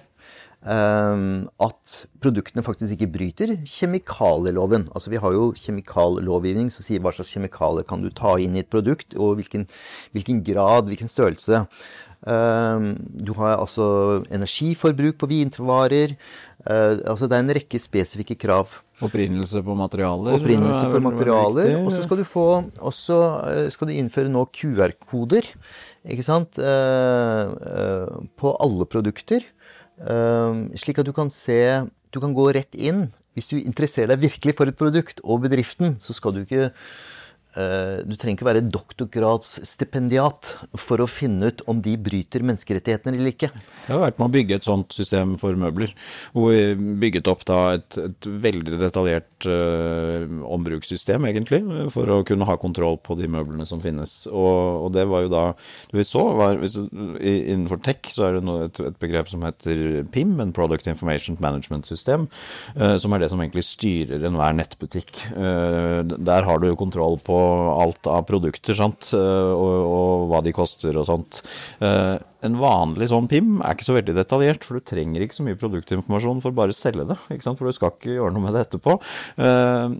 at produktene faktisk ikke bryter kjemikalieloven. Altså Vi har jo kjemikallovgivning som sier hva slags kjemikalier kan du ta inn i et produkt, og hvilken, hvilken grad, hvilken størrelse. Ehm, du har altså energiforbruk på vinvarer. Uh, altså Det er en rekke spesifikke krav. Opprinnelse på materialer. Opprinnelse for materialer. Og så skal du få også uh, skal du innføre nå QR-koder. Ikke sant? Uh, på alle produkter. Ehm, slik at du kan se Du kan gå rett inn. Hvis du interesserer deg virkelig for et produkt og bedriften, så skal du ikke du trenger ikke være doktorgradsstipendiat for å finne ut om de bryter menneskerettighetene eller ikke. Det har vært med å bygge et sånt system for møbler. Hvor vi bygget opp da et, et veldig detaljert uh, ombrukssystem, egentlig, for å kunne ha kontroll på de møblene som finnes. Og, og det var jo da Det vi så, var du, Innenfor tech så er det et, et, begrep som heter PIM, en Product Information Management System, uh, som er det som egentlig styrer enhver nettbutikk. Uh, der har du jo kontroll på alt av produkter, sant, eh, og, og hva de koster og sånt. En vanlig sånn PIM er ikke så veldig detaljert, for du trenger ikke så mye produktinformasjon for bare å selge det. For du skal ikke gjøre noe med det etterpå. Eh,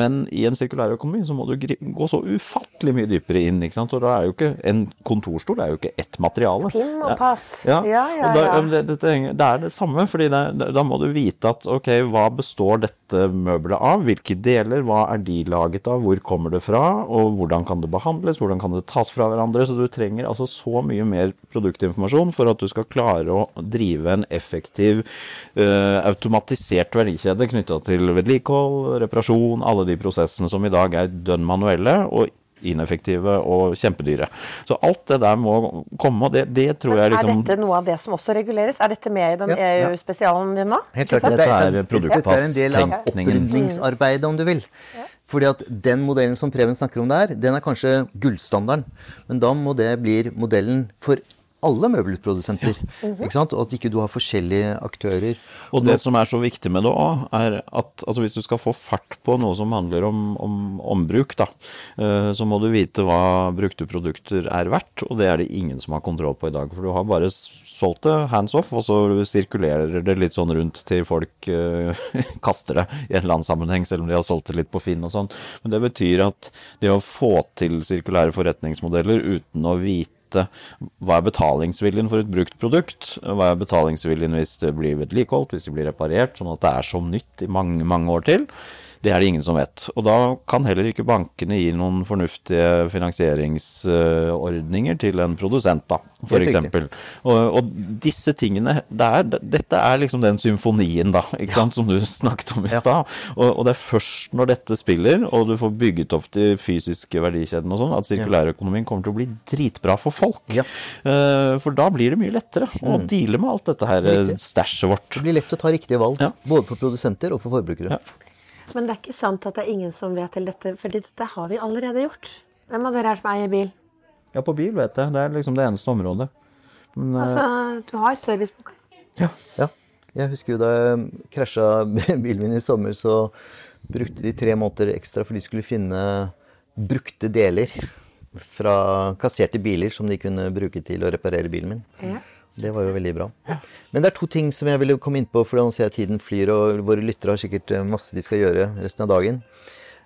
men i en sirkulær økonomi så må du gå så ufattelig mye dypere inn. Og da er jo ikke en kontorstol er jo ikke ett materiale. PIM og pass. Ja, ja, ja. ja, ja. Det, det, er det samme, fordi det, da må du vite at ok, hva består dette møbelet av? Hvilke deler? Hva er de laget av? Hvor kommer det fra? Og hvordan kan det behandles? Hvordan kan det tas fra hverandre? Så du trenger altså så mye mer produkt produktinformasjon for at du skal klare å drive en effektiv, uh, automatisert verdikjede knytta til vedlikehold, reparasjon, alle de prosessene som i dag er dønn manuelle. og ineffektive og kjempedyre. Så alt det der må komme, og det, det tror jeg liksom Er dette noe av det som også reguleres? Er dette med i den ja, EU-spesialen din nå? Helt klart. Dette er, dette er en del av opprydningsarbeidet, om du vil. Fordi at den modellen som Preben snakker om der, den er kanskje gullstandarden. Men da må det bli modellen for alle møbelprodusenter. Ja. -hmm. ikke sant? Og at ikke du har forskjellige aktører. Og det som er så viktig med det òg, er at altså hvis du skal få fart på noe som handler om, om ombruk, da, eh, så må du vite hva brukte produkter er verdt, og det er det ingen som har kontroll på i dag. For du har bare solgt det hands off, og så sirkulerer det litt sånn rundt til folk uh, kaster det i en eller annen sammenheng, selv om de har solgt det litt på Finn og sånn. Men det betyr at det å få til sirkulære forretningsmodeller uten å vite vite hva er betalingsviljen for et brukt produkt. Hva er betalingsviljen hvis det blir vedlikeholdt, hvis det blir reparert, sånn at det er som nytt i mange, mange år til. Det er det ingen som vet. Og da kan heller ikke bankene gi noen fornuftige finansieringsordninger til en produsent, da, f.eks. Og, og disse tingene det er, Dette er liksom den symfonien, da, ikke sant, som du snakket om i stad. Og, og, det er først når dette spiller, og du får bygget opp de fysiske verdikjedene og sånn, at sirkulærøkonomien kommer til å bli dritbra for folk. Ja. Uh, for da blir det mye lettere å mm. deale med alt dette her stæsjet vårt. Det blir lett å ta riktige valg, ja. både for produsenter og for forbrukere. Ja. Men det er ikke sant at det er ingen som vet til dette, for dette har vi allerede gjort. Hvem av dere er som eier bil? Ja, på bil vet jeg. Det er liksom det eneste området. Men, eh, altså, du har serviceboka? Ja. ja. Jeg husker jo da jeg krasja bilen min i sommer, så brukte de tre måneder ekstra for de skulle finne brukte deler fra kasserte biler som de kunne bruke til å reparere bilen min. Ja. Det var jo veldig bra. Men det er to ting som jeg ville komme inn på, for nå ser jeg tiden flyr, og våre lyttere har sikkert eh, masse de skal gjøre resten av dagen.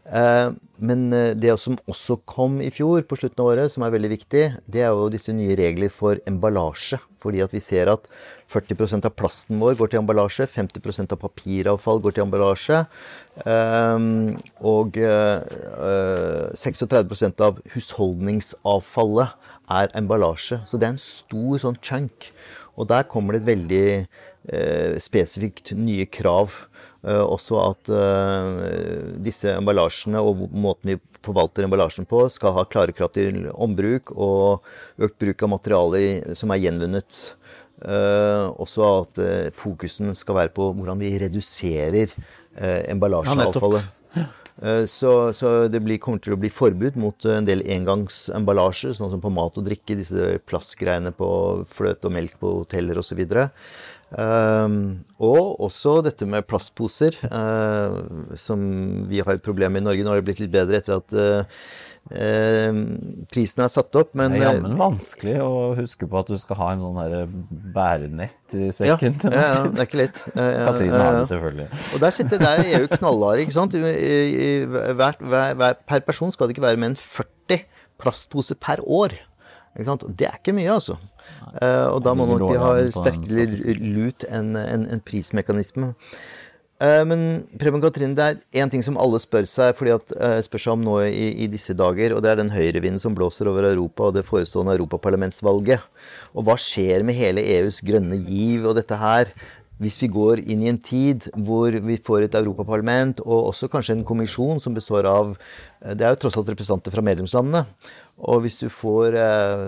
Eh, men eh, det som også kom i fjor, på slutten av året, som er veldig viktig, det er jo disse nye regler for emballasje. Fordi at vi ser at 40 av plasten vår går til emballasje, 50% av papiravfall går til emballasje. Og 36% av husholdningsavfallet er emballasje. Så det er en stor sånn chunk. Og der kommer det et veldig eh, spesifikt nye krav. Eh, også at disse emballasjene og måten vi forvalter emballasjen på, skal ha klare krav til ombruk og økt bruk av materialer som er gjenvunnet. også at fokusen skal være på hvordan vi reduserer emballasjeavfallet. Ja, Eh, så, så, det blir, kommer til å bli forbud mot en del engangsemballasjer, sånn som på mat og drikke, disse plastgreiene på fløte og melk på hoteller osv. Um, ehm, og også dette med plastposer, uh, som vi har et problem med i Norge. Nå har det blitt litt bedre etter at uh, Eh, prisen er satt opp, men Det er jammen vanskelig å huske på at du skal ha en sånn her bærenett i sekken. Ja, ja, ja det er ikke lett. Katrine har det selvfølgelig. Og der sitter der EU knallharde, ikke sant. Hver, hver, hver, per person skal det ikke være mer enn 40 plastposer per år. Ikke sant? Det er ikke mye, altså. Uh, og da må nok vi ha sterkere lut enn en, en prismekanisme. Eh, men Preben Katrine, det er én ting som alle spør seg fordi at, uh, spør seg om nå i, i, disse dager, og det er den høyrevinden som blåser over Europa og det forestående europaparlamentsvalget. Og hva skjer med hele EUs grønne giv og dette her? Hvis vi går inn i en tid hvor vi får et europaparlament og også kanskje en kommisjon som består av eh, Det er jo tross alt representanter fra medlemslandene. Og hvis du får eh,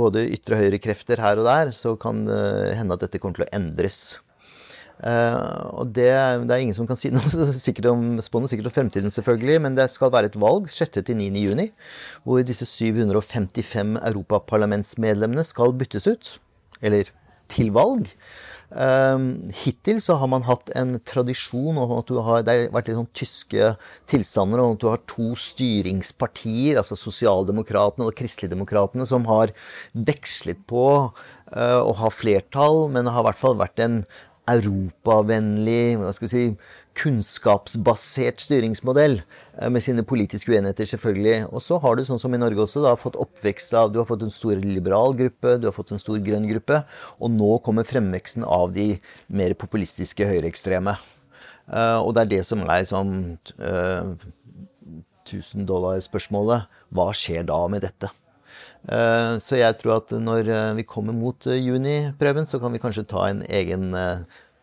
både ytre og høyre krefter her og der, så kan det hende at dette kommer til å endres. Uh, og det, det, er ingen som kan si noe sikkert om spåne, sikkert om fremtiden, selvfølgelig, men det skal være et valg 6.-9.6, hvor disse 755 europaparlamentsmedlemmene skal byttes ut. Eller til valg. Uh, hittil så har man hatt en tradisjon om at har, Det har vært litt sånn tyske tilstander om at du har to styringspartier, altså Sosialdemokratene og Kristeligdemokratene, som har vekslet på uh, å ha flertall, men det har i hvert fall vært en europavennlig, hva skal vi si, kunnskapsbasert styringsmodell, eh, med sine politiske uenigheter, selvfølgelig. Og så har du, sånn som i Norge også, da, fått oppvekst av Du har fått en stor liberal gruppe, du har fått en stor grønn gruppe, og nå kommer fremveksten av de mer populistiske høyreekstreme. Uh, og det er det som er liksom uh, 1000 dollar-spørsmålet. Hva skjer da med dette? Eh, så jeg tror at når eh, vi kommer mot eh, juni, Preben, så kan vi kanskje ta en egen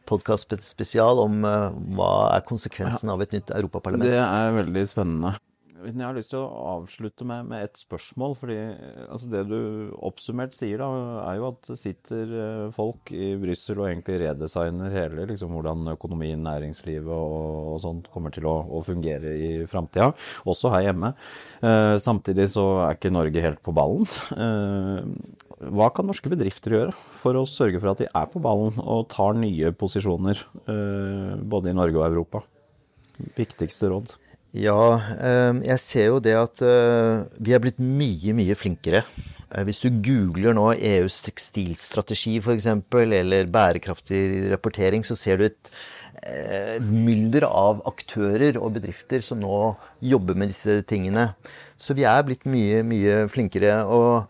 podkast spesial om hva er konsekvensen av et nytt europaparlament. Det er veldig spennende. Jeg har lyst til å avslutte med, med et spørsmål. fordi altså Det du oppsummert sier, da, er jo at det sitter eh, folk i Brussel og egentlig redesigner hele liksom, hvordan økonomien, næringslivet og, og sånt kommer til å, å fungere i framtida. Også her hjemme. Eh, samtidig så er ikke Norge helt på ballen. Eh, hva kan norske bedrifter gjøre for å sørge for at de er på ballen og tar nye posisjoner, eh, både i Norge og Europa? Viktigste råd? Ja, ehm, jeg ser jo det at eh, vi er blitt mye, mye flinkere. Eh, hvis du googler nå EUs tekstilstrategi f.eks., eller bærekraftig rapportering, så ser du et eh, mylder av aktører og bedrifter som nå jobber med disse tingene. Så vi er blitt mye, mye flinkere. Og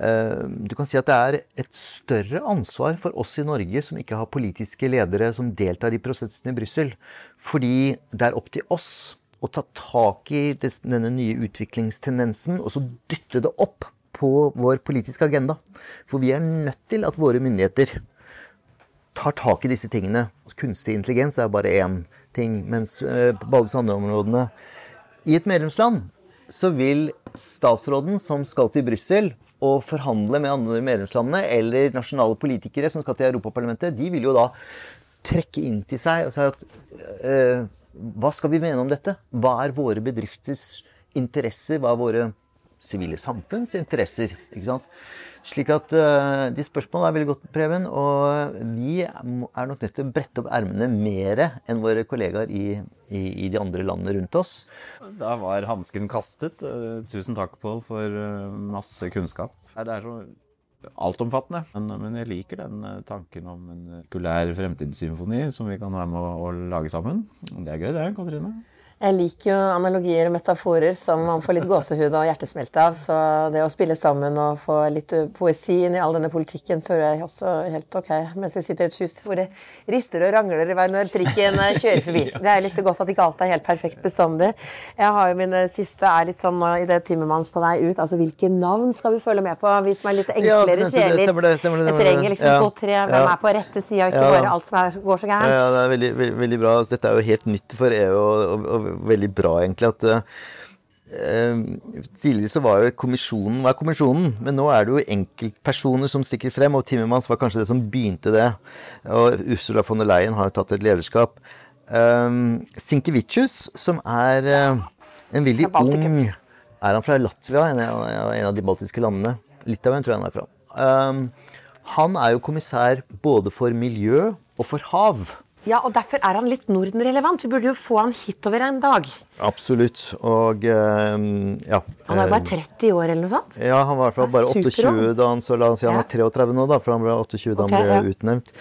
du kan si at det er et større ansvar for oss i Norge som ikke har politiske ledere som deltar i prosessen i Brussel. Fordi det er opp til oss å ta tak i denne nye utviklingstendensen og så dytte det opp på vår politiske agenda. For vi er nødt til at våre myndigheter tar tak i disse tingene. Kunstig intelligens er bare én ting, mens eh, på alle disse andre områdene I et medlemsland så vil statsråden som skal til Brussel og forhandle med andre medlemslandene, eller nasjonale politikere som skal til Europaparlamentet, de vil jo da trekke inn til seg og si at øh, hva skal vi mene om dette? Hva er våre bedrifters interesser? Hva er våre sivile samfunns interesser? Ikke sant? Slik at uh, De spørsmålene er veldig godt, Preben. Og vi er nok nødt til å brette opp ermene mer enn våre kollegaer i, i, i, de andre landene rundt oss. Da var hansken kastet. Uh, tusen takk, Pål, for uh, masse kunnskap. Det er så altomfattende. Men, men, jeg liker den eh, tanken om en kulær fremtidssymfoni som vi kan være med å, å lage sammen. Det er gøy, det, Katrine? Jeg liker jo analogier og metaforer som man får litt gåsehud og hjertesmelte av. Så det å spille sammen og få litt poesi inn i all denne politikken, tror jeg også helt ok. Mens vi sitter i et hus hvor det rister og rangler når trikken kjører forbi. Det er litt godt at ikke alt er helt perfekt bestandig. Jeg har jo mine siste er litt sånn i det Timmermans på vei ut. Altså hvilke navn skal vi følge med på? Vi som er litt enklere ja, sjeler. Jeg trenger liksom ja, to-tre. Hvem ja. er på rette sida, ikke ja. bare alt som er, går så gærent. Ja, det er veldig, veldig, veldig bra. Dette er jo helt nytt for EU. og, og veldig bra, egentlig. at uh, Tidligere så var jo kommisjonen var kommisjonen, men nå er det jo enkeltpersoner som stikker frem. Og Timmermans var kanskje det som begynte det. Og Ursula von der Leyen har jo tatt et lederskap. Um, Sinkevicius, som er en veldig ung Er han fra Latvia, en av, en av de baltiske landene? Litauen tror jeg han er fra. Um, han er jo kommissær både for miljø og for hav. Ja, og derfor er han litt Norden-relevant. Vi burde jo få han hitover en dag. Absolutt. Og uh, ja. Han er bare 30 eh, år eller noe sånt? Ja, han var i hvert fall bare 28 da han så la oss si han er 33 nå, da, for han ble 28 da han okay, ble ja. utnevnt.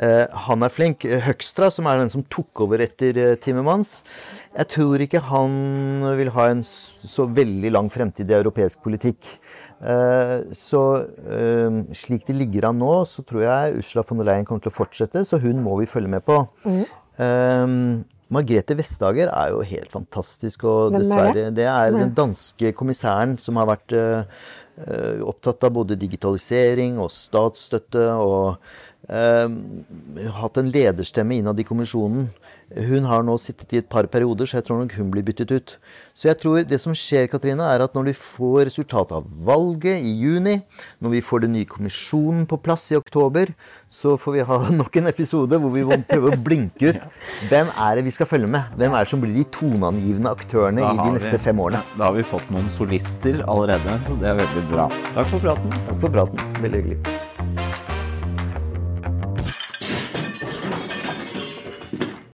Uh, han er flink. Høgstra, som er den som tok over etter uh, Timmermans, jeg tror ikke han vil ha en så veldig lang fremtid i europeisk politikk. Eh, så eh, slik det ligger an nå, så tror jeg Ursula von der Leyen kommer til å fortsette, så hun må vi følge med på. Mm. Um, Margrethe Vestager er jo helt fantastisk, og dessverre Det er den danske kommissæren som har vært uh, opptatt av både digitalisering og statsstøtte og hatt en lederstemme innad i kommisjonen. Hun har nå sittet i et par perioder, så jeg tror nok hun blir byttet ut. Så jeg tror det som skjer, Katrine, er at når vi får resultatet av valget i juni, når vi får den nye kommisjonen på plass i oktober, så får vi ha nok en episode hvor vi må prøve å blinke ut hvem er det vi skal følge med. Hvem er det som blir de toneangivende aktørene i de neste vi, fem årene. Da har vi fått noen solister allerede, så det er veldig bra. Takk for praten. Takk for praten. Veldig hyggelig.